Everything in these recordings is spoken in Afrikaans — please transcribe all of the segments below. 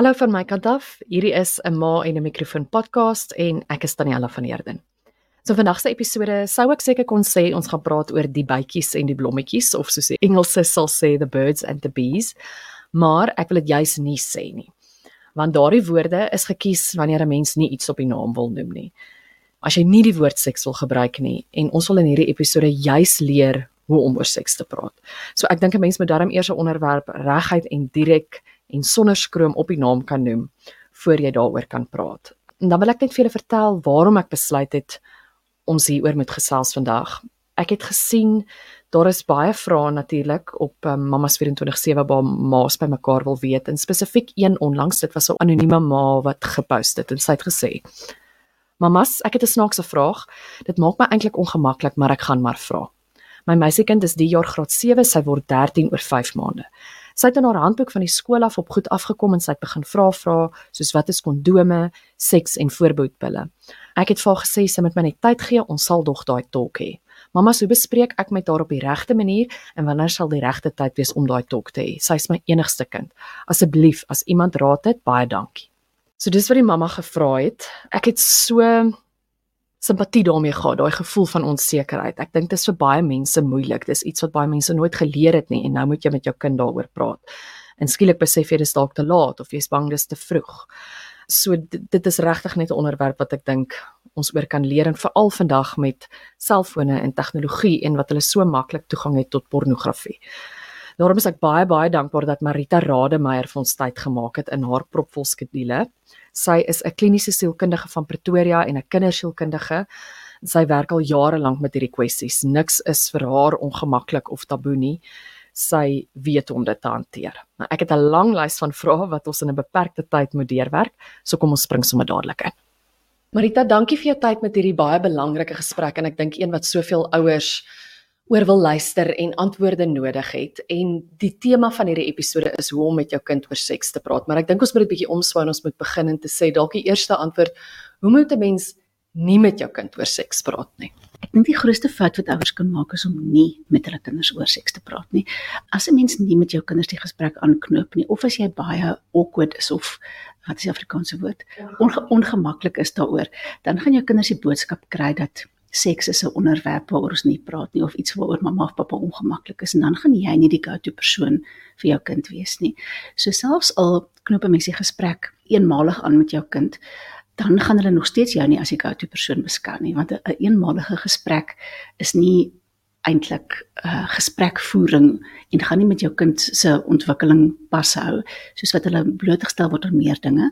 Hallo van my kant af. Hierdie is 'n ma en 'n mikrofoon podcast en ek is Daniella van Heerden. So vandag se episode sou ek seker kon sê ons gaan praat oor die bytjies en die blommetjies of soos die Engelse sal sê the birds and the bees, maar ek wil dit juis nie sê nie. Want daardie woorde is gekies wanneer 'n mens nie iets op die naam wil noem nie. As jy nie die woord seks wil gebruik nie en ons wil in hierdie episode juis leer hoe om oor seks te praat. So ek dink 'n mens moet daarom eers 'n onderwerp reguit en direk en sonder skroom op die naam kan noem voor jy daaroor kan praat. En dan wil ek net vir julle vertel waarom ek besluit het ons hieroor moet gesels vandag. Ek het gesien daar is baie vrae natuurlik op um, Mamas 24/7 waar ma's by mekaar wil weet en spesifiek een onlangs dit was 'n anonieme ma wat gepost het en sy het gesê: "Mamas, ek het 'n snaakse vraag. Dit maak my eintlik ongemaklik, maar ek gaan maar vra." My meisiekind is die jaar graad 7, sy word 13 oor 5 maande. Sy het in haar handboek van die skool af op goed afgekom en sy het begin vra vra soos wat is kondome, seks en voorboedpille. Ek het vir haar gesê sy moet my net tyd gee, ons sal dog daai talk hê. Mamma, so bespreek ek met haar op die regte manier en wanneer sal die regte tyd wees om daai talk te hê? Sy is my enigste kind. Asseblief, as iemand raad het, baie dankie. So dis wat die mamma gevra het. Ek het so simpatie daarmee gehad, daai gevoel van onsekerheid. Ek dink dit is vir baie mense moeilik. Dis iets wat baie mense nooit geleer het nie en nou moet jy met jou kind daaroor praat. En skielik besef jy dis dalk te laat of jy's bang dis te vroeg. So dit, dit is regtig net 'n onderwerp wat ek dink ons oor kan leer en veral vandag met selfone en tegnologie en wat hulle so maklik toegang het tot pornografie. Daarom is ek baie baie dankbaar dat Marita Rademeier vir ons tyd gemaak het in haar propvol skedule. Sy is 'n kliniese sielkundige van Pretoria en 'n kindersielkundige. Sy werk al jare lank met hierdie kwessies. Niks is vir haar ongemaklik of taboe nie. Sy weet hoe om dit te hanteer. Nou ek het 'n lang lys van vrae wat ons in 'n beperkte tyd moet deurwerk, so kom ons spring sommer dadelik in. Marita, dankie vir jou tyd met hierdie baie belangrike gesprek en ek dink een wat soveel ouers oor wil luister en antwoorde nodig het en die tema van hierdie episode is hoe om met jou kind oor seks te praat maar ek dink ons moet 'n bietjie omswaai en ons moet begin en te sê dalk die eerste antwoord hoe moet 'n mens nie met jou kind oor seks praat nie Ek dink die grootste fout wat ouers kan maak is om nie met hulle kinders oor seks te praat nie. As 'n mens nie met jou kinders die gesprek aanknoop nie of as jy baie awkward is of wat is die Afrikaanse woord? Onge ongemaklik is daaroor, dan gaan jou kinders die boodskap kry dat seks is 'n onderwerp waaroor ons nie praat nie of iets waaroor mamma of pappa ongemaklik is en dan gaan jy nie die go-to persoon vir jou kind wees nie. So selfs al knoop 'n mens die gesprek eenmalig aan met jou kind, dan gaan hulle nog steeds jou nie as die go-to persoon beskou nie want 'n een eenmalige gesprek is nie eintlik uh, gesprekvoering en gaan nie met jou kind se ontwikkeling pas hou soos wat hulle blootgestel word aan meer dinge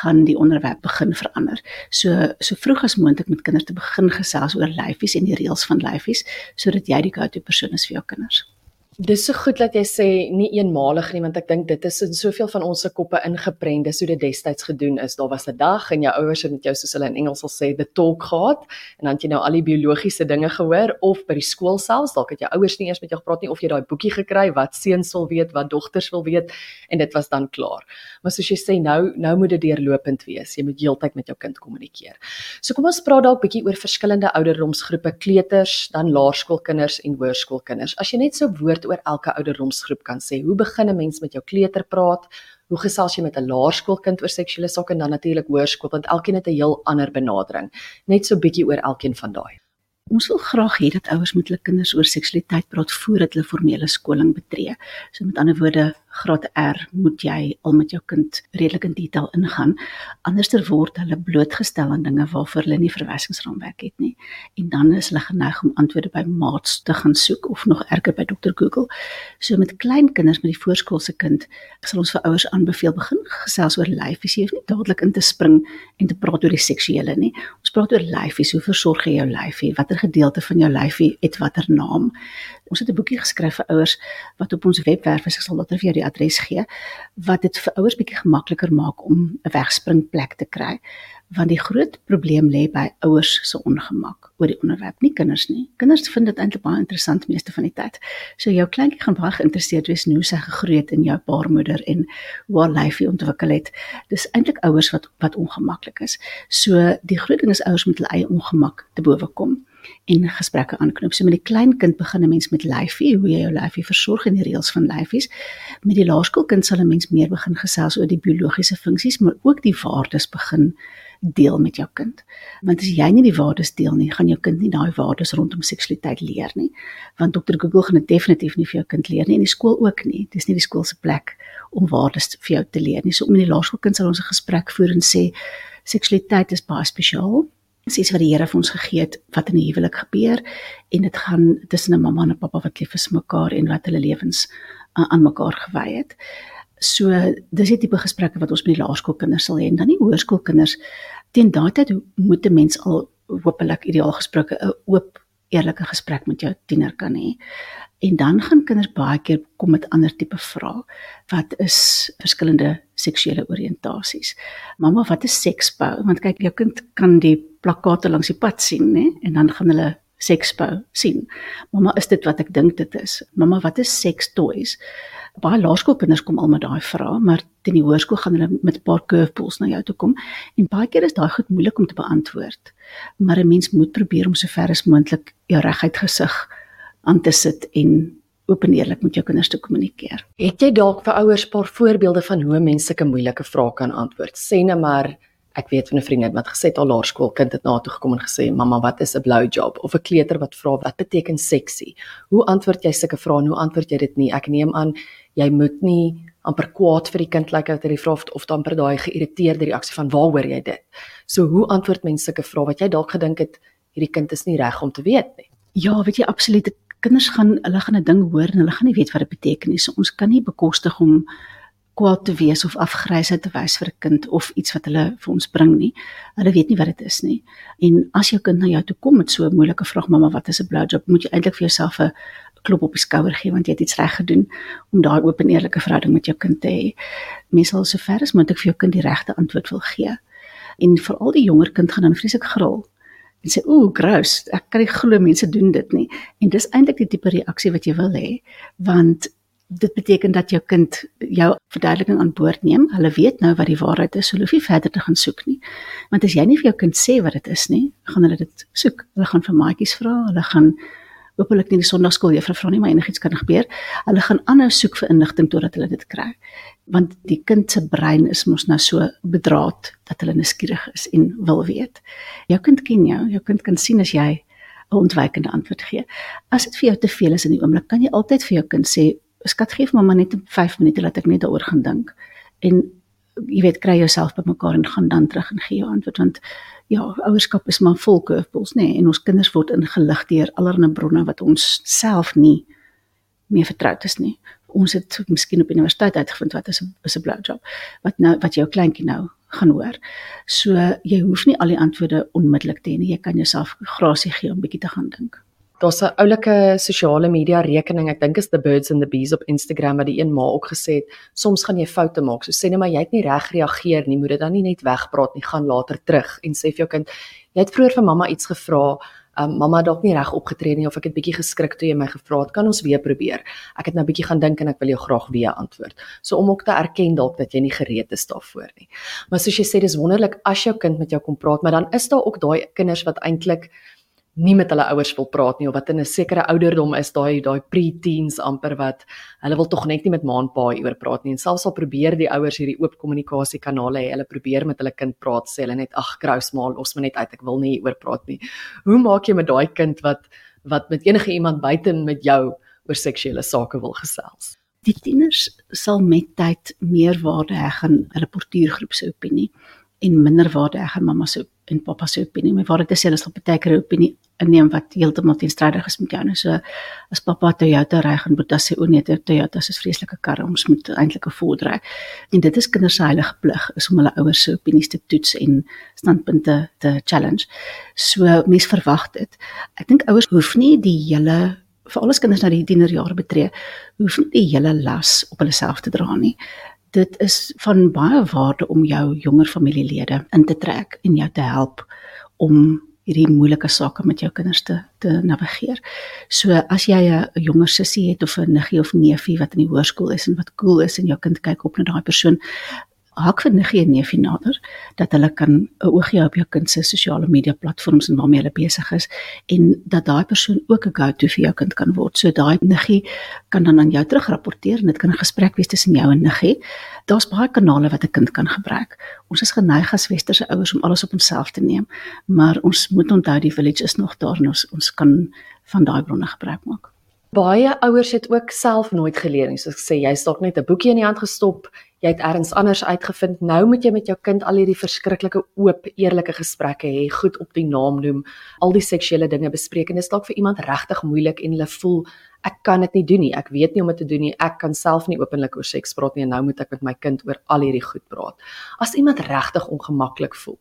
gaan die onderwerp begin verander. So so vroeg as moontlik met kinders te begin gesels oor lyfies en die reëls van lyfies sodat jy die go-to persoon is vir jou kinders. Dis so goed dat jy sê nie eenmalig nie want ek dink dit is in soveel van ons se koppe ingeprent dis hoe dit destyds gedoen is. Daar was 'n dag en jou ouers het met jou soos hulle in Engels sal sê the talk gehad en dan het jy nou al die biologiese dinge gehoor of by die skool selfs dalk het jou ouers nie eers met jou gepraat nie of jy daai boekie gekry wat seuns wil weet, wat dogters wil weet en dit was dan klaar. Maar soos jy sê nou nou moet dit deurlopend wees. Jy moet heeltyd met jou kind kommunikeer. So kom ons praat dalk bietjie oor verskillende ouderdomsgroepe, kleuters, dan laerskoolkinders en hoërskoolkinders. As jy net so woord oor elke ouderdomsgroep kan sê. Hoe begin 'n mens met jou kleuter praat? Hoe gesels jy met 'n laerskoolkind oor seksuele sake en dan natuurlik hoërskool want elkeen het 'n heel ander benadering. Net so bietjie oor elkeen van daai. Ons wil graag hê dat ouers met hulle kinders oor seksualiteit praat voordat hulle formele skoling betree. So met ander woorde, graad R moet jy al met jou kind redelik in detail ingaan. Anderster word hulle blootgestel aan dinge waarvoor hulle nie verwysingsraamwerk het nie. En dan is hulle geneig om antwoorde by maats te gaan soek of nog erger by dokter Google. So met klein kinders met die voorskoolse kind, sal ons vir ouers aanbeveel begin gesels oor lyfies. Jy hoef nie dadelik in te spring en te praat oor die seksuele nie. Ons praat oor lyfies. Hoe versorg jy jou lyfie? Watter gedeelte van jou lyfie het watter naam? Ons het 'n boekie geskryf vir ouers wat op ons webwerf is. Ek sal later vir jou die adres gee wat dit vir ouers bietjie gemakliker maak om 'n wegspringplek te kry. Want die groot probleem lê by ouers se ongemak oor die onderwerp, nie kinders nie. Kinders vind dit eintlik baie interessant meeste van die tyd. So jou kleintjie gaan baie geïnteresseerd wees in hoe sy gegroei het in jou baarmoeder en hoe haar lyfie ontwikkel het. Dis eintlik ouers wat wat ongemaklik is. So die groot ding is ouers moet hulle eie ongemak te bowe kom en gesprekke aanknoop. So met die klein kind begin 'n mens met lyfie, hoe jy jou lyfie versorg en die reëls van lyfies. Met die laerskoolkind sal 'n mens meer begin gesels oor die biologiese funksies, maar ook die waardes begin deel met jou kind. Want as jy nie die waardes deel nie, gaan jou kind nie daai waardes rondom seksualiteit leer nie. Want Dr. Google gaan dit definitief nie vir jou kind leer nie en die skool ook nie. Dis nie die skool se plek om waardes vir jou te leer nie. So om in die laerskoolkind sal ons 'n gesprek voer en sê seksualiteit is baie spesiaal dis iets wat die Here vir ons gegee het wat in die huwelik gebeur en dit gaan tussen 'n mamma en 'n pappa wat lief is vir mekaar en wat hulle lewens uh, aan mekaar gewy het. So dis die tipe gesprekke wat ons met die laerskoolkinders sal hê en dan die hoërskoolkinders teen daai tyd moet 'n mens al hopelik ideaal gesproke 'n oop eerlike gesprek met jou tiener kan hê. En dan gaan kinders baie keer kom met ander tipe vrae. Wat is verskillende seksuele oriëntasies? Mamma, wat is seksbou? Want kyk, jou kind kan die plakkate langs die pad sien, nê? En dan gaan hulle seksbou sien. Mamma, is dit wat ek dink dit is? Mamma, wat is seks toys? Baie laerskoolkinders kom al met daai vrae, maar teen die hoërskool gaan hulle met 'n paar curveballs na jou toe kom en baie keer is daai goed moeilik om te beantwoord. Maar 'n mens moet probeer om so ver as moontlik jou reguit gesig aan te sit en oop en eerlik met jou kinders te kommunikeer. Het jy dalk vir ouers 'n paar voorbeelde van hoe mense sulke moeilike vrae kan antwoord? Sê net maar ek weet van 'n vriendin wat gesê het haar laerskoolkind het na toe gekom en gesê mamma wat is 'n blowjob of 'n kleuter wat vra wat beteken seksie? Hoe antwoord jy sulke vrae? Hoe antwoord jy dit nie? Ek neem aan jy moet nie amper kwaad vir die kind lyk like, uit hierdie vraag of dan per daai geïrriteerde reaksie van waaroor jy dit? So hoe antwoord mense sulke vrae? Wat jy dalk gedink het hierdie kind is nie reg om te weet nie. Ja weet jy absoluut. Kinders gaan hulle gaan 'n ding hoor en hulle gaan nie weet wat dit beteken nie. So ons kan nie bekostig om kwaad te wees of afgryse te wys vir 'n kind of iets wat hulle vir ons bring nie. Hulle weet nie wat dit is nie. En as jou kind na jou toe kom met so 'n moeilike vraag, mamma, wat is 'n blowjob? Moet jy eintlik vir jouself 'n klop op die skouer gee want jy het iets reg gedoen om daai oop en eerlike verhouding met jou kind te hê. Mens sal sover as moontlik vir jou kind die regte antwoord wil gee. En veral die jonger kind gaan dan vreeslik gril en sê ooh gross ek kan nie glo mense doen dit nie en dis eintlik die tipe reaksie wat jy wil hê want dit beteken dat jou kind jou verduideliking aan boord neem. Hulle weet nou wat die waarheid is, hulle hoef nie verder te gaan soek nie. Want as jy nie vir jou kind sê wat dit is nie, gaan hulle dit soek. Hulle gaan vir maatjies vra, hulle gaan hopelik nie die sonnaarskool juffrou vra nie, maar enigiets kan gebeur. Hulle gaan aanhou soek vir inligting totdat hulle dit kry. Want die kind se brein is mos nou so bedraad dat hulle nuuskierig is en wil weet. Jou kind ken jou, jou kind kan sien as jy 'n ontwykende antwoord gee. As dit vir jou te veel is in die oomblik, kan jy altyd vir jou kind sê skat gee vir mamma net 5 minute laat ek net daaroor gaan dink. En jy weet kry jouself bymekaar en gaan dan terug en gee jou antwoord want ja, ouerskap is maar vol curveballs nê nee, en ons kinders word ingelig deur allerlei bronne wat ons self nie meer vertroud is nie. Ons het miskien op universiteit uitgevind wat is 'n is 'n blowjob wat nou wat jou kleintjie nou gaan hoor. So jy hoef nie al die antwoorde onmiddellik te hê nie. Jy kan jouself grasie gee om bietjie te gaan dink. Daar's 'n oulike sosiale media rekening, ek dink is the birds and the bees op Instagram wat die een ma ook gesê het, soms gaan jy foute maak. So sê net maar jy het nie reg reageer nie, moet dit dan nie net wegpraat nie, gaan later terug en sê vir jou kind, jy het vroeër vir mamma iets gevra, um, mamma dalk nie reg opgetree nie of ek het bietjie geskrik toe jy my gevra het, kan ons weer probeer. Ek het nou bietjie gaan dink en ek wil jou graag weer antwoord. So om ook te erken dalk dat jy nie gereed is daarvoor nie. Maar soos jy sê, dis wonderlik as jou kind met jou kom praat, maar dan is daar ook daai kinders wat eintlik nie met hulle ouers wil praat nie of wat in 'n sekere ouderdom is daai daai pre-teens amper wat hulle wil tog net nie met ma en pa oor praat nie. En selfs al probeer die ouers hierdie oop kommunikasie kanale hê hulle probeer met hulle kind praat sê hulle net ag grous maar los my net uit ek wil nie oor praat nie. Hoe maak jy met daai kind wat wat met enige iemand buite met jou oor seksuele sake wil gesels? Die tieners sal met tyd meer waarde heg aan hulle portuïergroep se opinie en minder waarde heg aan mamma se en pappa se opinie. My vader het gesê hulle sal baie keer 'n opinie inneem wat heeltemal teenstrydig is met jou. Nou so as pappa Toyota ry en Boeta sê o nee, Toyota is vreeslike karre, ons moet eintlik 'n Ford ry. En dit is kinders se heilige plig is om hulle ouers se opinies te toets en standpunte te challenge. So mense verwag dit. Ek dink ouers hoef nie die hele vir alles kinders na die tienerjare betree, hoef nie die hele las op hulle self te dra nie dit is van baie waarde om jou jonger familielede in te trek en jou te help om hierdie moeilike sake met jou kinders te te navigeer. So as jy 'n jonger sussie het of 'n niggie of neefie wat in die hoërskool is en wat cool is en jou kind kyk op na daai persoon, haak vir niggie en neefie nader dat hulle kan 'n oogie op jou kind se sosiale media platforms en waarmee hulle besig is en dat daai persoon ook 'n go-to vir jou kind kan word. So daai niggie kan dan aan jou terugrapporteer en dit kan 'n gesprek wees tussen jou en niggie. Daar's baie kanale wat 'n kind kan gebruik. Ons is geneig as westerse ouers om alles op onsself te neem, maar ons moet onthou die village is nog daar en ons ons kan van daai bronne gebruik maak. Baie ouers het ook self nooit geleer nie. Soos ek sê, jy's dalk net 'n boekie in die hand gestop, jy het ergens anders uitgevind. Nou moet jy met jou kind al hierdie verskriklike oop, eerlike gesprekke hê, goed op die naam noem, al die seksuele dinge bespreek en dit is dalk vir iemand regtig moeilik en hulle voel ek kan dit nie doen nie. Ek weet nie hoe om dit te doen nie. Ek kan self nie openlik oor seks praat nie en nou moet ek met my kind oor al hierdie goed praat. As iemand regtig ongemaklik voel,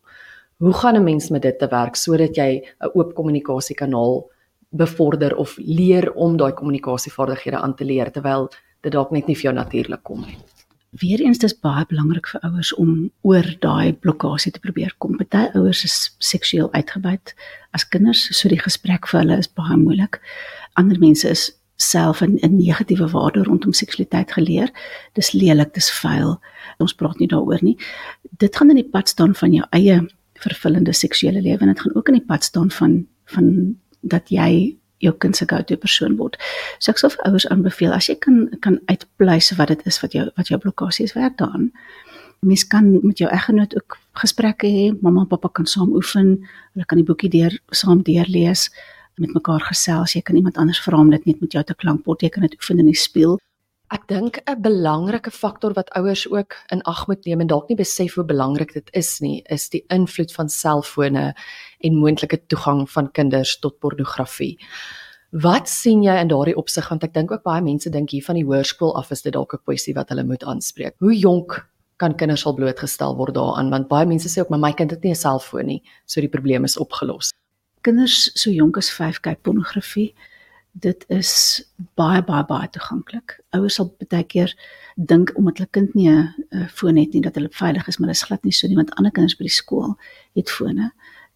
hoe gaan 'n mens met dit te werk sodat jy 'n oop kommunikasiekanaal bevorder of leer om daai kommunikasievaardighede aan te leer terwyl dit dalk net nie vir jou natuurlik kom nie? Weereens dis baie belangrik vir ouers om oor daai blokkade te probeer kom. Party ouers is seksueel uitgebuit as kinders, so die gesprek vir hulle is baie moeilik. Ander mense is self 'n negatiewe waarde rondom seksualiteit geleer. Dis lelik, dis vuil. Ons praat nie daaroor nie. Dit gaan in die pad staan van jou eie vervullende seksuele lewe en dit gaan ook in die pad staan van van dat jy jou kind se go-to persoon word. So ek sou vir ouers aanbeveel as jy kan kan uitpleis wat dit is wat jou wat jou blokkade is werk daaraan. Mens kan met jou eggenoot ook gesprekke hê, mamma en pappa kan saam oefen, hulle kan die boekie deur saam deurlees, met mekaar gesels, jy kan iemand anders vra om dit net met jou te klankbord, jy kan dit oefen in die spieël. Ek dink 'n belangrike faktor wat ouers ook in ag moet neem en dalk nie besef hoe belangrik dit is nie, is die invloed van selfone en moontlike toegang van kinders tot pornografie. Wat sien jy in daardie opsig want ek dink ook baie mense dink hier van die hoërskool af is dit dalk 'n kwessie wat hulle moet aanspreek. Hoe jonk kan kinders al blootgestel word daaraan want baie mense sê ook maar my kind het nie 'n selfoon nie, so die probleem is opgelos. Kinders so jonk as 5 kyk pornografie dit is baie baie baie toeganklik. Ouers sal baie keer dink omdat hulle kind nie 'n foon het nie dat hulle veilig is, maar dit is glad nie so nie want ander kinders by die skool het fone.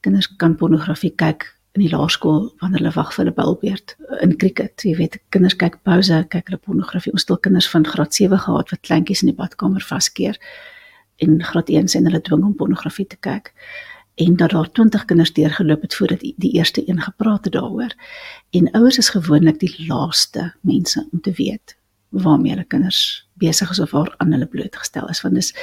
Kinders kan pornografie kyk in die laerskool wanneer hulle wag vir hulle bilbeerd in cricket. Jy weet, kinders kyk pouse, kyk hulle pornografie. Ons het al kinders van graad 7 gehad wat kleintjies in die badkamer vaskeer en graad 1 sien hulle dwing om pornografie te kyk en dat daar 20 kinders deurgeloop het voordat die eerste een gepraat het daaroor. En ouers is gewoonlik die laaste mense om te weet waarmee hulle kinders besig is of waar aan hulle blootgestel is want dis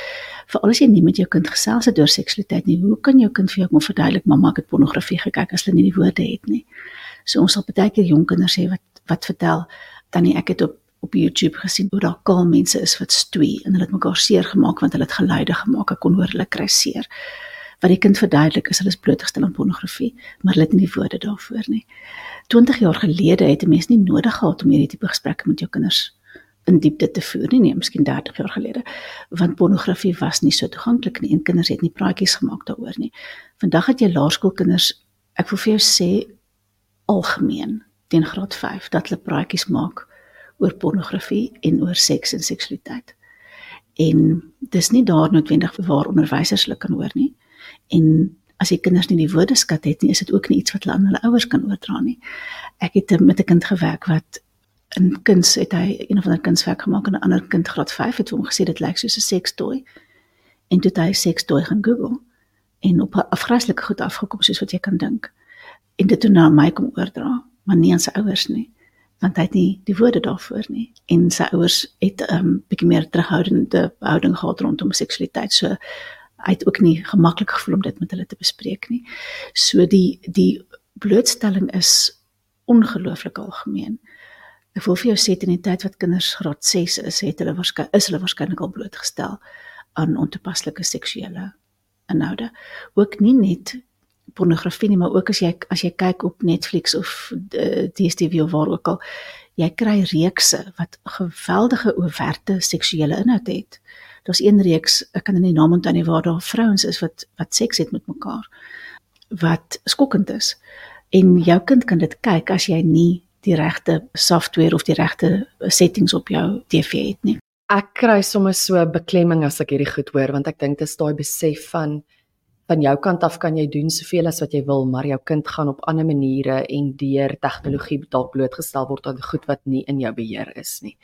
veral as jy nie met jou kind gesels het oor seksualiteit nie, hoe kan jou kind vir jou kom verduidelik mamma ek het pornografie gekyk as hulle nie die woorde het nie. So ons sal baie keer jong kinders sê wat wat vertel tannie ek het op op YouTube gesien hoe daar kaal mense is wat stoei en hulle het mekaar seer gemaak want hulle het geluide gemaak ek kon hoor hulle kry seer wat die kind verduidelik is hulle is blootgestel aan pornografie, maar hulle het nie die woorde daarvoor nie. 20 jaar gelede het 'n mens nie nodig gehad om hierdie tipe gesprekke met jou kinders in diepte te voer nie, nee, miskien 30 jaar gelede, want pornografie was nie so toeganklik nie en kinders het nie praatjies gemaak daaroor nie. Vandag het jy laerskoolkinders, ek wil vir jou sê algemeen teen graad 5 dat hulle praatjies maak oor pornografie en oor seks en seksualiteit. En dis nie daar noodwendig waar onderwysers hulle kan hoor nie en as die kinders nie die woordeskat het nie, is dit ook nie iets wat hulle aan hulle ouers kan oordra nie. Ek het met 'n kind gewerk wat in kuns het hy een of ander kunswerk gemaak en 'n ander kind graad 5 het hom gesê dit lyk soos 'n sekstooi. En toe het hy sekstooi gaan Google en op 'n afgryslike goed afgekom soos wat jy kan dink. En dit toe na my kom oordra, maar nie aan sy ouers nie want hy het nie die woorde daarvoor nie en sy ouers het 'n um, bietjie meer terughoudende houding gehad rondom seksualiteit so hy het ook nie gemaklik gevoel om dit met hulle te bespreek nie. So die die blootstelling is ongelooflik algemeen. Ek wil vir jou sê in die tyd wat kinders graad 6 is, het hulle waarskynlik is hulle waarskynlik al blootgestel aan ontoepaslike seksuele inhoude. Ook nie net pornografie nie, maar ook as jy as jy kyk op Netflix of eh, DStv of waar ook al, jy kry reekse wat geweldige oorwerte seksuele inhoud het daar's een reeks, ek kan nie naam onthou nie waar daar vrouens is wat wat seks het met mekaar wat skokkend is. En jou kind kan dit kyk as jy nie die regte software of die regte settings op jou TV het nie. Ek kry sommer so beklemming as ek hierdie goed hoor want ek dink dit is daai besef van van jou kant af kan jy doen soveel as wat jy wil, maar jou kind gaan op ander maniere en deur tegnologie dalk blootgestel word aan goed wat nie in jou beheer is nie.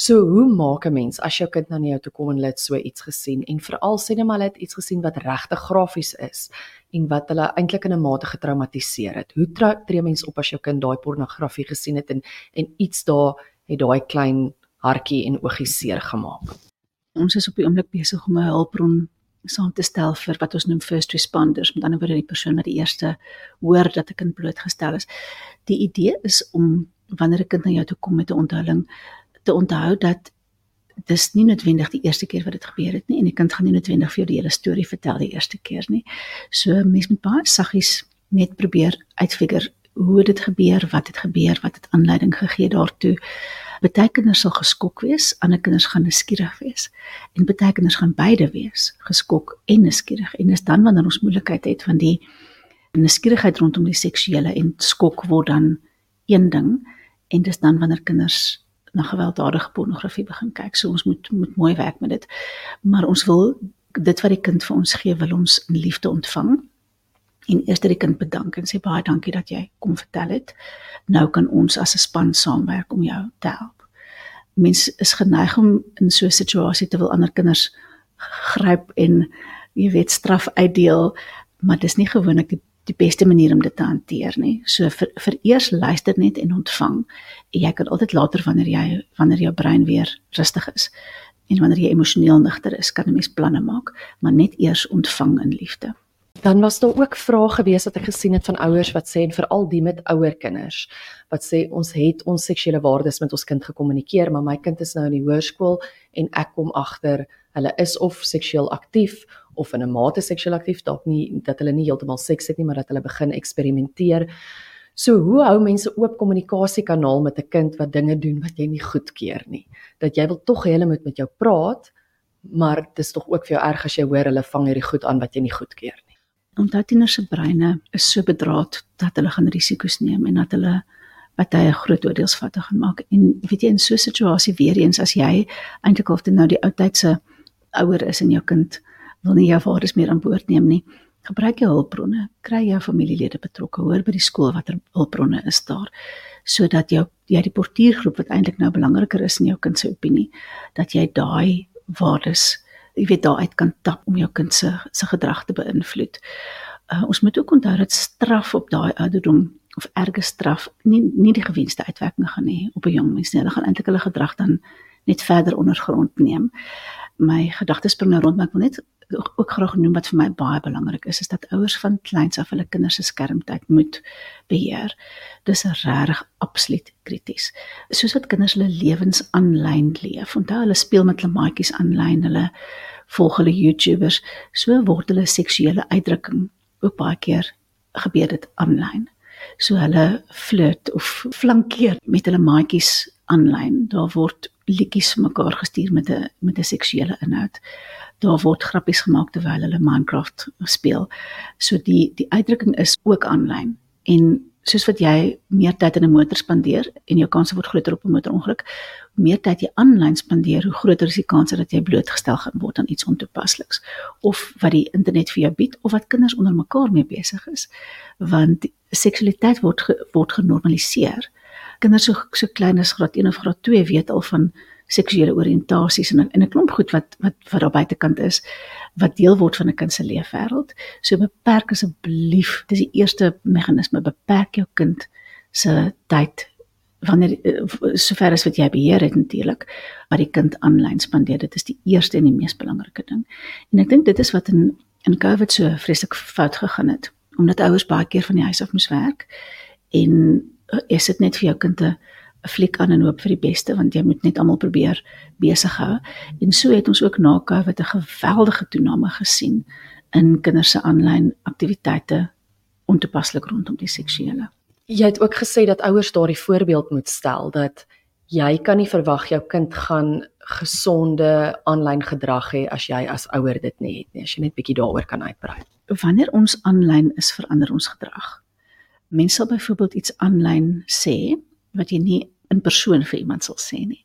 So hoe maak 'n mens as jou kind na jou toe kom en hulle het so iets gesien en veral sê net maar hulle het iets gesien wat regtig grafies is en wat hulle eintlik in 'n mate getraumatiseer het. Hoe tree mens op as jou kind daai pornografie gesien het en en iets daar het daai klein hartjie en oogie seer gemaak? Ons is op die oomblik besig om 'n hulpbron saam te stel vir wat ons noem first responders, met ander woorde die persoon wat die eerste hoor dat 'n kind blootgestel is. Die idee is om wanneer 'n kind na jou toe kom met 'n onthulling te onthou dat dis nie noodwendig die eerste keer wat dit gebeur het nie en die kind gaan nie noodwendig vir jou die hele storie vertel die eerste keer nie. So mens moet baie saggies net probeer uitfigure hoe dit gebeur, wat het gebeur, wat het aanleiding gegee daartoe. Party kinders sal geskok wees, ander kinders gaan nuuskierig wees. En party kinders gaan beide wees, geskok en nuuskierig. En dis dan wanneer ons moeilikheid het van die nuuskierigheid rondom die seksuele en skok word dan een ding en dis dan wanneer kinders na gewelddadige pornografie begin kyk. So ons moet moet mooi werk met dit. Maar ons wil dit wat die kind vir ons gee, wil ons in liefde ontvang. En eers dat die kind bedank en sê baie dankie dat jy kom vertel het. Nou kan ons as 'n span saamwerk om jou te help. Mense is geneig om in so 'n situasie te wil ander kinders gryp en jy weet straf uitdeel, maar dis nie gewoonlik die die beste manier om dit te hanteer nie. So vir vir eers luister net en ontvang. Jy kan altyd later wanneer jy wanneer jou brein weer rustig is en wanneer jy emosioneel nigter is, kan 'n mens planne maak, maar net eers ontvang in liefde. Dan was daar ook vrae gewees wat ek gesien het van ouers wat sê en veral die met ouer kinders wat sê ons het ons seksuele waardes met ons kind gekommunikeer, maar my kind is nou in die hoërskool en ek kom agter hulle is of seksueel aktief of in 'n mate seksueel aktief, dalk nie dat hulle nie heeltemal seks het nie, maar dat hulle begin eksperimenteer. So hoe hou mense oop kommunikasiekanaal met 'n kind wat dinge doen wat jy nie goedkeur nie? Dat jy wil tog hê hulle moet met jou praat, maar dit is tog ook vir jou erg as jy hoor hulle vang hierdie goed aan wat jy nie goedkeur nie. Omdat tieners se breine is so bedraad dat hulle gaan risiko's neem en dat hulle 'n groot oordeelsvatte gaan maak. En weet jy in so 'n situasie weer eens as jy eintlik half nou die ou tydse ouer is en jou kind wil nie jou waardes meer aan boord neem nie. Gebruik jou hulpbronne, kry jou familielede betrokke, hoor by die skool watter hulpbronne is daar sodat jou jy die portuïergroep wat eintlik nou belangriker is in jou kind se opinie, dat jy daai waardes, jy weet daaruit kan tap om jou kind se se gedrag te beïnvloed. Uh, ons moet ook onthou dat straf op daai ouderdom of erge straf nie nie die gewenste uitwerking gaan hê op 'n jong mens nie. Hulle gaan eintlik hulle gedrag dan net verder ondergrond neem. My gedagtes spring nou rond, maar ek wil net ook graag noem wat vir my baie belangrik is, is dat ouers van kleins af hulle kinders se skermtyd moet beheer. Dis regtig absoluut krities. Soos wat kinders hulle lewens aanlyn leef, onthou hulle speel met hulle maatjies aanlyn, hulle volg hulle YouTubers, so word hulle seksuele uitdrukking ook baie keer gebeur dit aanlyn. So hulle flirt of flankeer met hulle maatjies aanlyn. Daar word liedjies mekaar gestuur met 'n met 'n seksuele inhoud daar word grappies gemaak terwyl hulle Minecraft speel. So die die uitdrukking is ook aanlyn en soos wat jy meer tyd in 'n motor spandeer en jou kanse word groter op 'n motorongeluk, hoe meer tyd jy aanlyn spandeer, hoe groter is die kans dat jy blootgestel gaan word aan iets ontoepasliks of wat die internet vir jou bied of wat kinders onder mekaar mee besig is. Want seksualiteit word ge, word genormaliseer. Kinders so so klein as graad 1 of graad 2 weet al van seksuele oriëntasies en en 'n klomp goed wat wat wat daar buitekant is wat deel word van 'n kind se leefwêreld. So beperk asseblief, dis die eerste meganisme, beperk jou kind se tyd wanneer eh, sover as wat jy beheer het natuurlik wat die kind aanlyn spandeer. Dit is die eerste en die mees belangrike ding. En ek dink dit is wat in in COVID so vreeslik fout gegaan het omdat ouers baie keer van die huis af moes werk en uh, is dit net vir jou kind 'n 'n fliek aan en hoop vir die beste want jy moet net almal probeer besig hou. En so het ons ook na COVID 'n geweldige toename gesien in kinders se aanlyn aktiwiteite ontoepaslik rondom die seksuele. Jy het ook gesê dat ouers daardie voorbeeld moet stel dat jy kan nie verwag jou kind gaan gesonde aanlyn gedrag hê as jy as ouer dit nie het nie. As jy net bietjie daaroor kan uitbrei. Wanneer ons aanlyn is, verander ons gedrag. Mense sal byvoorbeeld iets aanlyn sê wat jy nie in persoon vir iemand sal sê nie.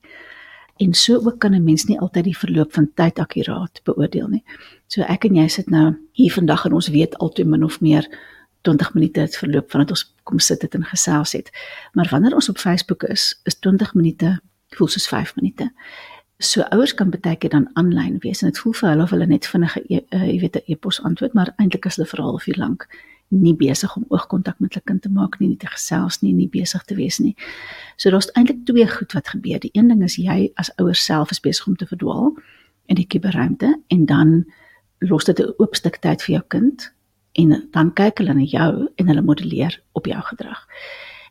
En so ook kan 'n mens nie altyd die verloop van tyd akkuraat beoordeel nie. So ek en jy sit nou hier vandag en ons weet altoe min of meer 20 minute het verloop vandat ons kom sit het en gesels het. Maar wanneer ons op Facebook is, is 20 minute voel soos 5 minute. So ouers kan baie keer dan aanlyn wees en dit voel vir hulle of hulle net vinnige e, uh, jy weet 'n e-pos antwoord, maar eintlik is hulle vir 'n halfuur lank nie besig om oogkontak met hulle kind te maak nie, nie te gesels nie, nie besig te wees nie. So daar's eintlik twee goed wat gebeur. Die een ding is jy as ouer self is besig om te verdwaal in die kuberruimte en dan los dit 'n oop stuk tyd vir jou kind en dan kyk hulle na jou en hulle modelleer op jou gedrag.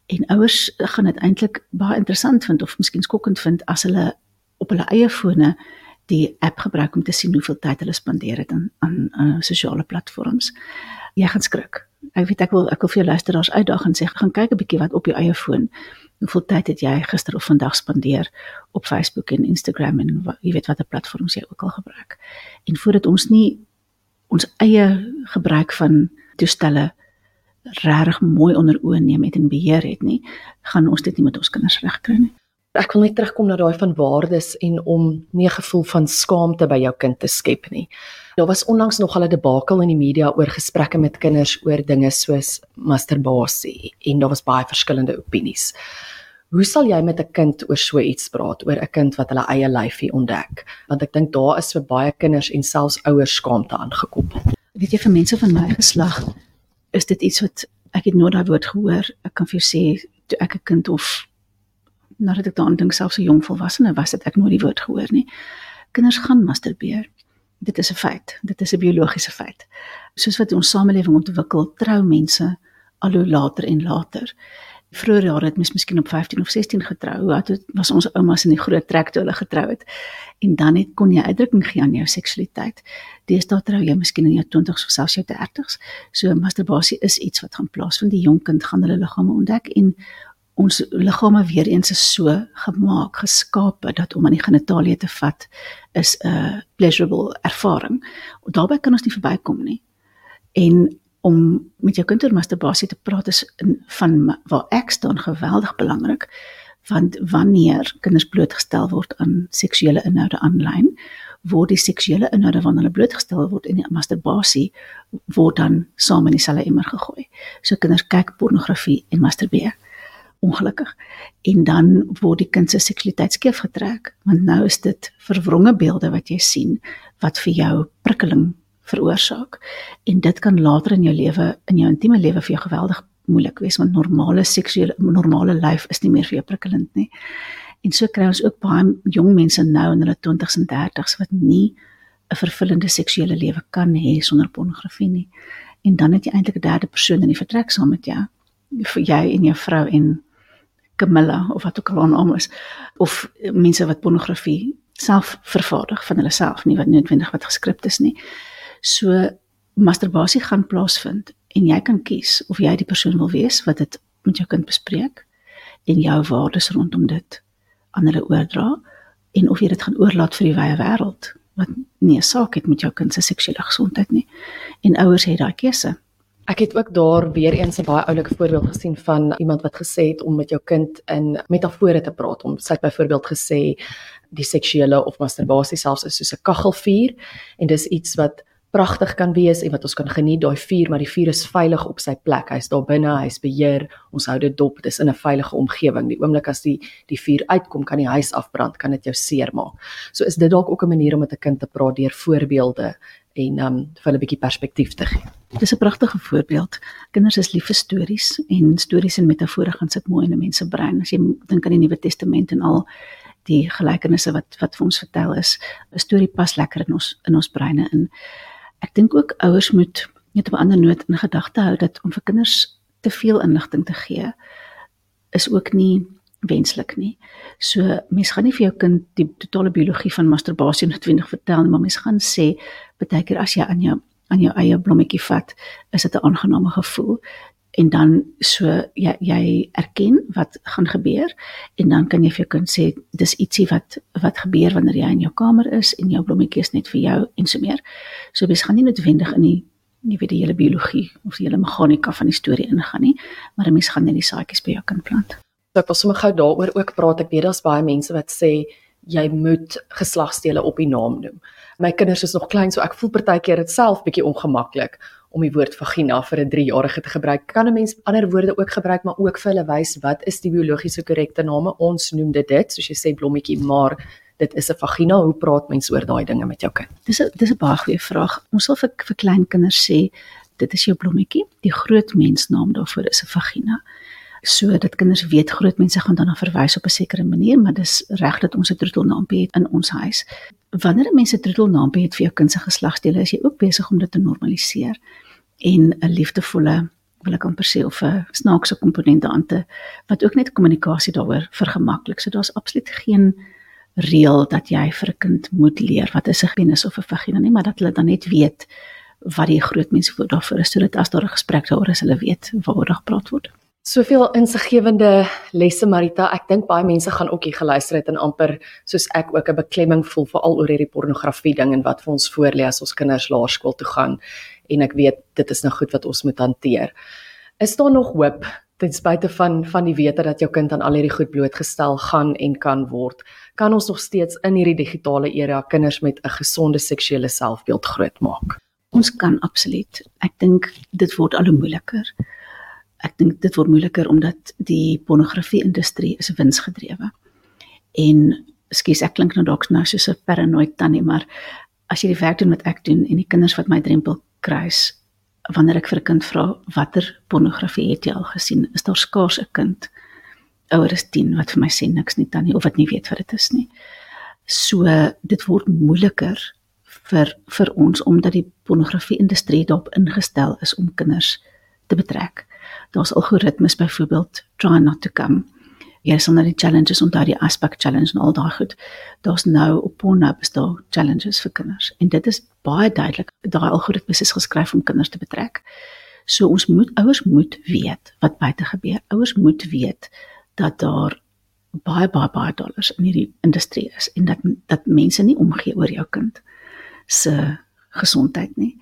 En ouers gaan dit eintlik baie interessant vind of miskien skokkend vind as hulle op hulle eie fone die app gebruik om te sien hoeveel tyd hulle spandeer het aan aan uh, sosiale platforms. Jy gaan skrik. Ek weet ek wil ek wil vir jou luisteraars uitdaag en sê gaan kyk 'n bietjie wat op jou eie foon. Hoeveel tyd het jy gister of vandag spandeer op Facebook en Instagram en wat, jy weet watter platforms jy ook al gebruik. En voordat ons nie ons eie gebruik van toestelle regtig mooi onder oë neem het en beheer het nie, gaan ons dit nie met ons kinders regkry nie. Ek wil net terugkom na daai van waardes en om nie 'n gevoel van skaamte by jou kind te skep nie. Daar was onlangs nog al 'n debakel in die media oor gesprekke met kinders oor dinge soos masturbasie en daar was baie verskillende opinies. Hoe sal jy met 'n kind oor so iets praat, oor 'n kind wat hulle eie lyfie ontdek? Want ek dink daar is vir baie kinders en selfs ouers skaamte aangekoppel. Weet jy vir mense van my geslag is dit iets wat ek het nooit daai woord gehoor. Ek kan vir jou sê toe ek 'n kind of nadat ek daaraan dink selfs 'n jong volwassene was dit ek nooit die woord gehoor nie. Kinders gaan masturbeer. Dit is 'n feit. Dit is 'n biologiese feit. Soos wat ons samelewing ontwikkel, trou mense al hoe later en later. Vroeger jare het mens miskien op 15 of 16 getrou. Hoe oud was ons oumas in die groot trek toe hulle getrou het? En dan het kon jy uitdrukking gee aan jou seksualiteit. Deesdae trou jy miskien in jou 20s of selfs jou 30s. So masturbasie is iets wat gaan plaasvind. Die jong kind gaan hulle liggame ontdek en ons liggame weer eens is so gemaak, geskape dat om aan die genitalie te vat is 'n pleasurable ervaring. Daarbey kan ons nie verbykom nie. En om met jou kind oor masturbasie te praat is in, van waar ek staan geweldig belangrik want wanneer kinders blootgestel word aan seksuele inhoude aanlyn word die seksuele inhoude van hulle blootgestel word en die masturbasie word dan saam in dieselfde emmer gegooi. So kinders kyk pornografie en masturbeer ongelukkig. En dan word die kind se seksualiteit skeef getrek want nou is dit verwronge beelde wat jy sien wat vir jou prikkeling veroorsaak. En dit kan later in jou lewe in jou intieme lewe vir jou geweldig moeilik wees want normale seksuele normale lyf is nie meer vir jou prikkelend nie. En so kry ons ook baie jong mense nou in hulle 20s en 30s wat nie 'n vervullende seksuele lewe kan hê sonder pornografie nie. En dan het jy eintlik 'n derde persoon in die vertrek saam met jou vir jy en jou vrou en Camilla of wat ook al haar naam is of mense wat pornografie self vervaardig van hulle self nie wat noodwendig wat geskryp is nie. So masturbasie gaan plaasvind en jy kan kies of jy die persoon wil wees wat dit met jou kind bespreek en jou waardes rondom dit aan hulle oordra en of jy dit gaan oorlaat vir die wye wêreld wat nie 'n saak het met jou kind se seksuele gesondheid nie. En ouers het daai keuse. Ek het ook daar weer eens 'n baie oulike voorbeeld gesien van iemand wat gesê het om met jou kind in metafore te praat. Om sy byvoorbeeld gesê die seksuele of masturbasie selfs is soos 'n kaggelvuur en dis iets wat pragtig kan wees en wat ons kan geniet daai vuur, maar die vuur is veilig op sy plek. Hy's daar binne, hy's beheer. Ons hou dit dop. Dis in 'n veilige omgewing. Die oomblik as die die vuur uitkom, kan die huis afbrand, kan dit jou seermaak. So is dit dalk ook 'n manier om met 'n kind te praat deur voorbeelde en um vir hulle 'n bietjie perspektief te gee. Dis 'n pragtige voorbeeld. Kinders is lief vir stories en stories en metafore gaan sit mooi in 'n mens se brein. As jy dink aan die Nuwe Testament en al die gelykenisse wat wat vir ons vertel is, 'n storie pas lekker in ons in ons breine in. Ek dink ook ouers moet net op 'n ander noot in gedagte hou dat om vir kinders te veel inligting te gee is ook nie wenslik nie. So mens gaan nie vir jou kind die totale biologie van masturbasie noodwendig vertel nie, maar mens gaan sê baie keer as jy aan jou aan jou eie blommetjie vat, is dit 'n aangename gevoel en dan so jy jy erken wat gaan gebeur en dan kan jy vir jou kind sê dis ietsie wat wat gebeur wanneer jy in jou kamer is en jou blommetjie is net vir jou en so meer. So mens gaan nie noodwendig in die nie weet die hele biologie of die hele meganika van die storie ingaan nie, maar 'n mens gaan net die saadjies by jou kind plant. So ek wil sommer gou daaroor ook praat. Ek weet daar's baie mense wat sê jy moet geslagsdele op die naam noem. My kinders is nog klein, so ek voel partykeer dit self bietjie ongemaklik om die woord vagina vir 'n 3-jarige te gebruik. Kan 'n mens ander woorde ook gebruik, maar ook vir hulle wys wat is die biologiese korrekte name? Ons noem dit dit, soos jy sê blommetjie, maar dit is 'n vagina. Hoe praat mens oor daai dinge met jou kind? Dis 'n dis 'n baie goeie vraag. Ons sal vir vir klein kinders sê dit is jou blommetjie. Die groot mensnaam daarvoor is 'n vagina. So dat kinders weet groot mense gaan daarna verwys op 'n sekere manier, maar dis reg dat ons 'n troetelnaampie het in ons huis. Wanneer 'n mens 'n troetelnaampie het vir jou kind se geslagsdele, is jy ook besig om dit te normaliseer en 'n liefdevolle wil ek amper sê of 'n snaakse komponent daaraan te wat ook net kommunikasie daaroor vergemaklik. So daar's absoluut geen reël dat jy vir 'n kind moet leer wat is 'n penis of 'n vagina nie, maar dat hulle dan net weet wat die groot mense voor daarvoor is sodat as daar 'n gesprek daaroor is, hulle weet waaroor daar gepraat word. Soveel insiggewende lesse Marita. Ek dink baie mense gaan ook hier geluister het en amper soos ek ook 'n beklemming voel veral oor hierdie pornografie ding en wat vir ons voorlê as ons kinders laerskool toe gaan en ek weet dit is nou goed wat ons moet hanteer. Is daar nog hoop ten spyte van van die wete dat jou kind aan al hierdie goed blootgestel gaan en kan word? kan ons nog steeds in hierdie digitale era kinders met 'n gesonde seksuele selfbeeld grootmaak. Ons kan absoluut. Ek dink dit word al hoe moeiliker. Ek dink dit word moeiliker omdat die pornografie industrie is winsgedrewe. En skus ek klink nou dalk nou soos 'n paranoid tannie, maar as jy die werk doen wat ek doen en die kinders wat my drempel kruis, wanneer ek vir 'n kind vra watter pornografie het jy al gesien, is daar skaars 'n kind ouer as 10 wat vir my sê niks nie tannie of wat nie weet wat dit is nie. So dit word moeiliker vir vir ons omdat die pornografie industrie daarop ingestel is om kinders te betrek. Daar's algoritmes byvoorbeeld try not to come. Ja, so nou die challenges en daai aspek challenge en al daai goed. Daar's nou op Pornhub is daar challenges vir kinders en dit is baie duidelik. Daai algoritmes is geskryf om kinders te betrek. So ons moet ouers moet weet wat buite gebeur. Ouers moet weet dat daar baie baie baie dollars in hierdie industrie is en dat dat mense nie omgee oor jou kind se gesondheid nie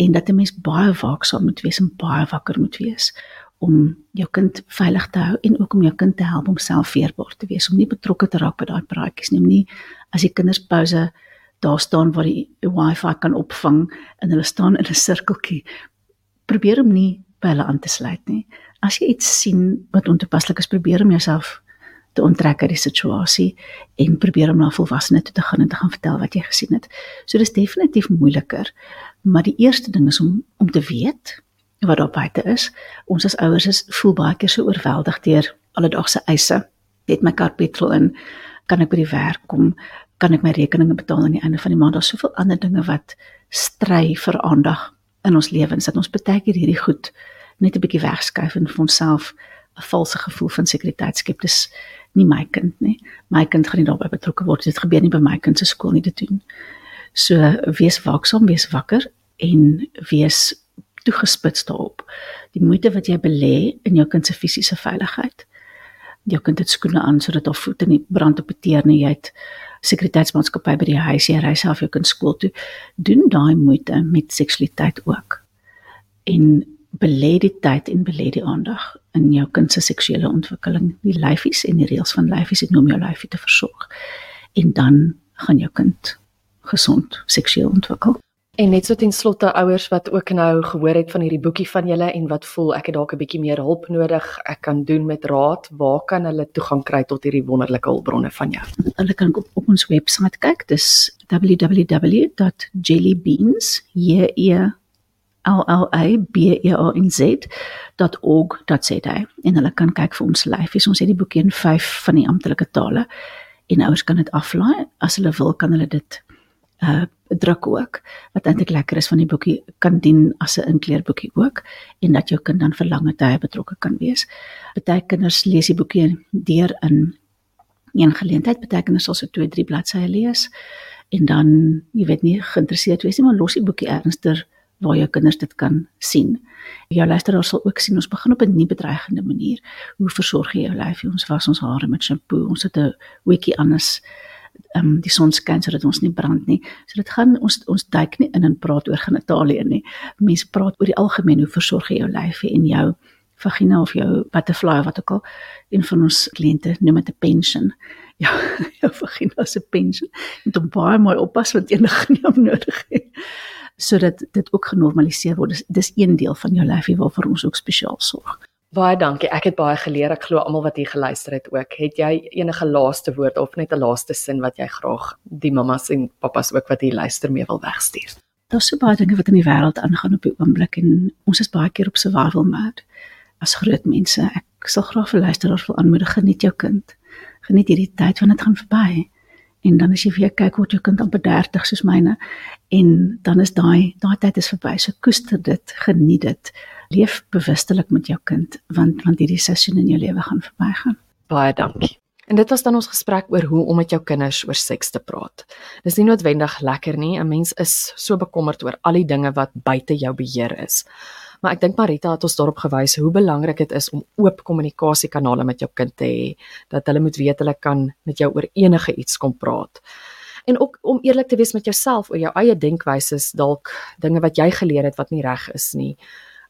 en dat 'n mens baie waaksaam moet wees en baie wakker moet wees om jou kind veilig te hou en ook om jou kind te help om self veerbaar te wees om nie betrokke te raak by daai praatjies nie om nie as die kinders pouse daar staan waar die wifi kan opvang en hulle staan in 'n sirkeltjie probeer om nie by hulle aan te sluit nie. As jy iets sien wat ontoepaslik is, probeer om jouself te onttrek uit die situasie en probeer om na volwassenes toe te gaan en te gaan vertel wat jy gesien het. So dis definitief moeiliker, maar die eerste ding is om om te weet wat daar buite is. Ons as ouers is voel baie keer so oorweldig deur alledaagse eise. Het my kar petrol in? Kan ek by die werk kom? Kan ek my rekeninge betaal aan die einde van die maand? Daar's soveel ander dinge wat stry vir aandag in ons lewens dat ons baie keer hierdie goed net 'n bietjie wegskuif en vir onsself 'n valse gevoel van sekuriteit skep. Dis nie my kind nie. My kind gaan nie daarbey betrokke word. Dit gebeur nie by my kind se skool nie te doen. So wees waaksaam, wees wakker en wees toegespits daarop. Die moeite wat jy belê in jou kind se fisiese veiligheid. Jou kind het skoene aan sodat haar voete nie brand op die teer nie. Jy het sekuriteitsmaatskappy by die huis, jy ry self jou kind skool toe. Doen daai moeite met seksualiteit ook. En belê die tyd en belê die aandag in jou kind se seksuele ontwikkeling. Die lyfies en die reëls van lyfies het noem jou lyfie te versorg. En dan gaan jou kind gesond seksueel ontwikkel. En net so ten slotte ouers wat ook nou gehoor het van hierdie boekie van julle en wat voel ek het dalk 'n bietjie meer hulp nodig, ek kan doen met raad, waar kan hulle toegang kry tot hierdie wonderlike hulpbronne van jou? Hulle kan op, op ons webwerf kyk, dis www.jellybeans, j e llabenz.org.za en hulle kan kyk vir ons lyfies. Ons het die boekie in 5 van die amptelike tale en ouers kan dit aflaai. As hulle wil, kan hulle dit uh druk ook. Wat eintlik lekker is van die boekie kan dien as 'n inkleerboekie ook en dat jou kind dan vir lange tye betrokke kan wees. Party kinders lees die boekie deur in een geleentheid, party kinders sal so 2, 3 bladsye lees en dan, jy weet nie, geïnteresseerd wees nie, maar los die boekie ernstiger waar jou kinders dit kan sien. Jou luisteraars sal ook sien ons begin op 'n nie bedreigende manier. Hoe versorg jy jou lyf? Ons was ons hare met shampoo. Ons het 'n weekie anders ehm um, die son skyn sodat ons nie brand nie. So dit gaan ons ons duik nie in en praat oor genitalie nie. Mense praat oor die algemeen hoe versorg jy jou lyf en jou vagina of jou butterfly wat ook al. Een van ons kliënte noem dit 'n pension. Ja, jou vagina se pension. Moet hom baie mooi oppas want enige nie om nodig het. Sodat dit ook genormaliseer word. Dis dis een deel van jou lyfie waarvoor ons ook spesiaal sorg. Baie dankie. Ek het baie geleer. Ek glo almal wat hier geluister het ook. Het jy enige laaste woord of net 'n laaste sin wat jy graag die mammas en pappas ook wat hier luister mee wil wegstuur? Daar's so baie dinge wat in die wêreld aangaan op die oomblik en ons is baie keer op survival mode as groot mense. Ek sal graag vir luisteraars wil aanmoedig geniet jou kind. Geniet hierdie tyd want dit gaan verby. En dan as jy weer kyk word jou kind amper 30 soos myne en dan is daai daai tyd is verby. So koester dit, geniet dit leef bewustelik met jou kind want want hierdie seisoen in jou lewe gaan verbygaan. Baie dankie. En dit was dan ons gesprek oor hoe om met jou kinders oor seks te praat. Dis nie noodwendig lekker nie. 'n Mens is so bekommerd oor al die dinge wat buite jou beheer is. Maar ek dink Marita het ons daarop gewys hoe belangrik dit is om oop kommunikasiekanale met jou kind te hê, dat hulle moet weet hulle kan met jou oor enige iets kom praat. En ook om eerlik te wees met jouself oor jou eie denkwyses, dalk dinge wat jy geleer het wat nie reg is nie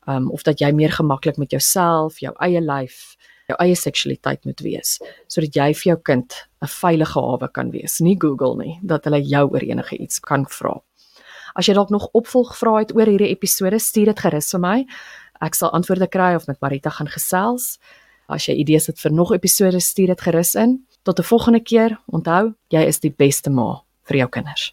um, of dat jy meer gemaklik met jouself, jou eie lyf, jou eie seksualiteit moet wees sodat jy vir jou kind 'n veilige hawe kan wees, nie Google nie, dat hulle jou oor enige iets kan vra. As jy dalk nog opvolgvrae het oor hierdie episode, stuur dit gerus vir my. Ek sal antwoorde kry of met Marita gaan gesels. As jy idees het vir nog episode, stuur dit gerus in. Tot 'n volgende keer. Onthou, jy is die beste ma vir jou kinders.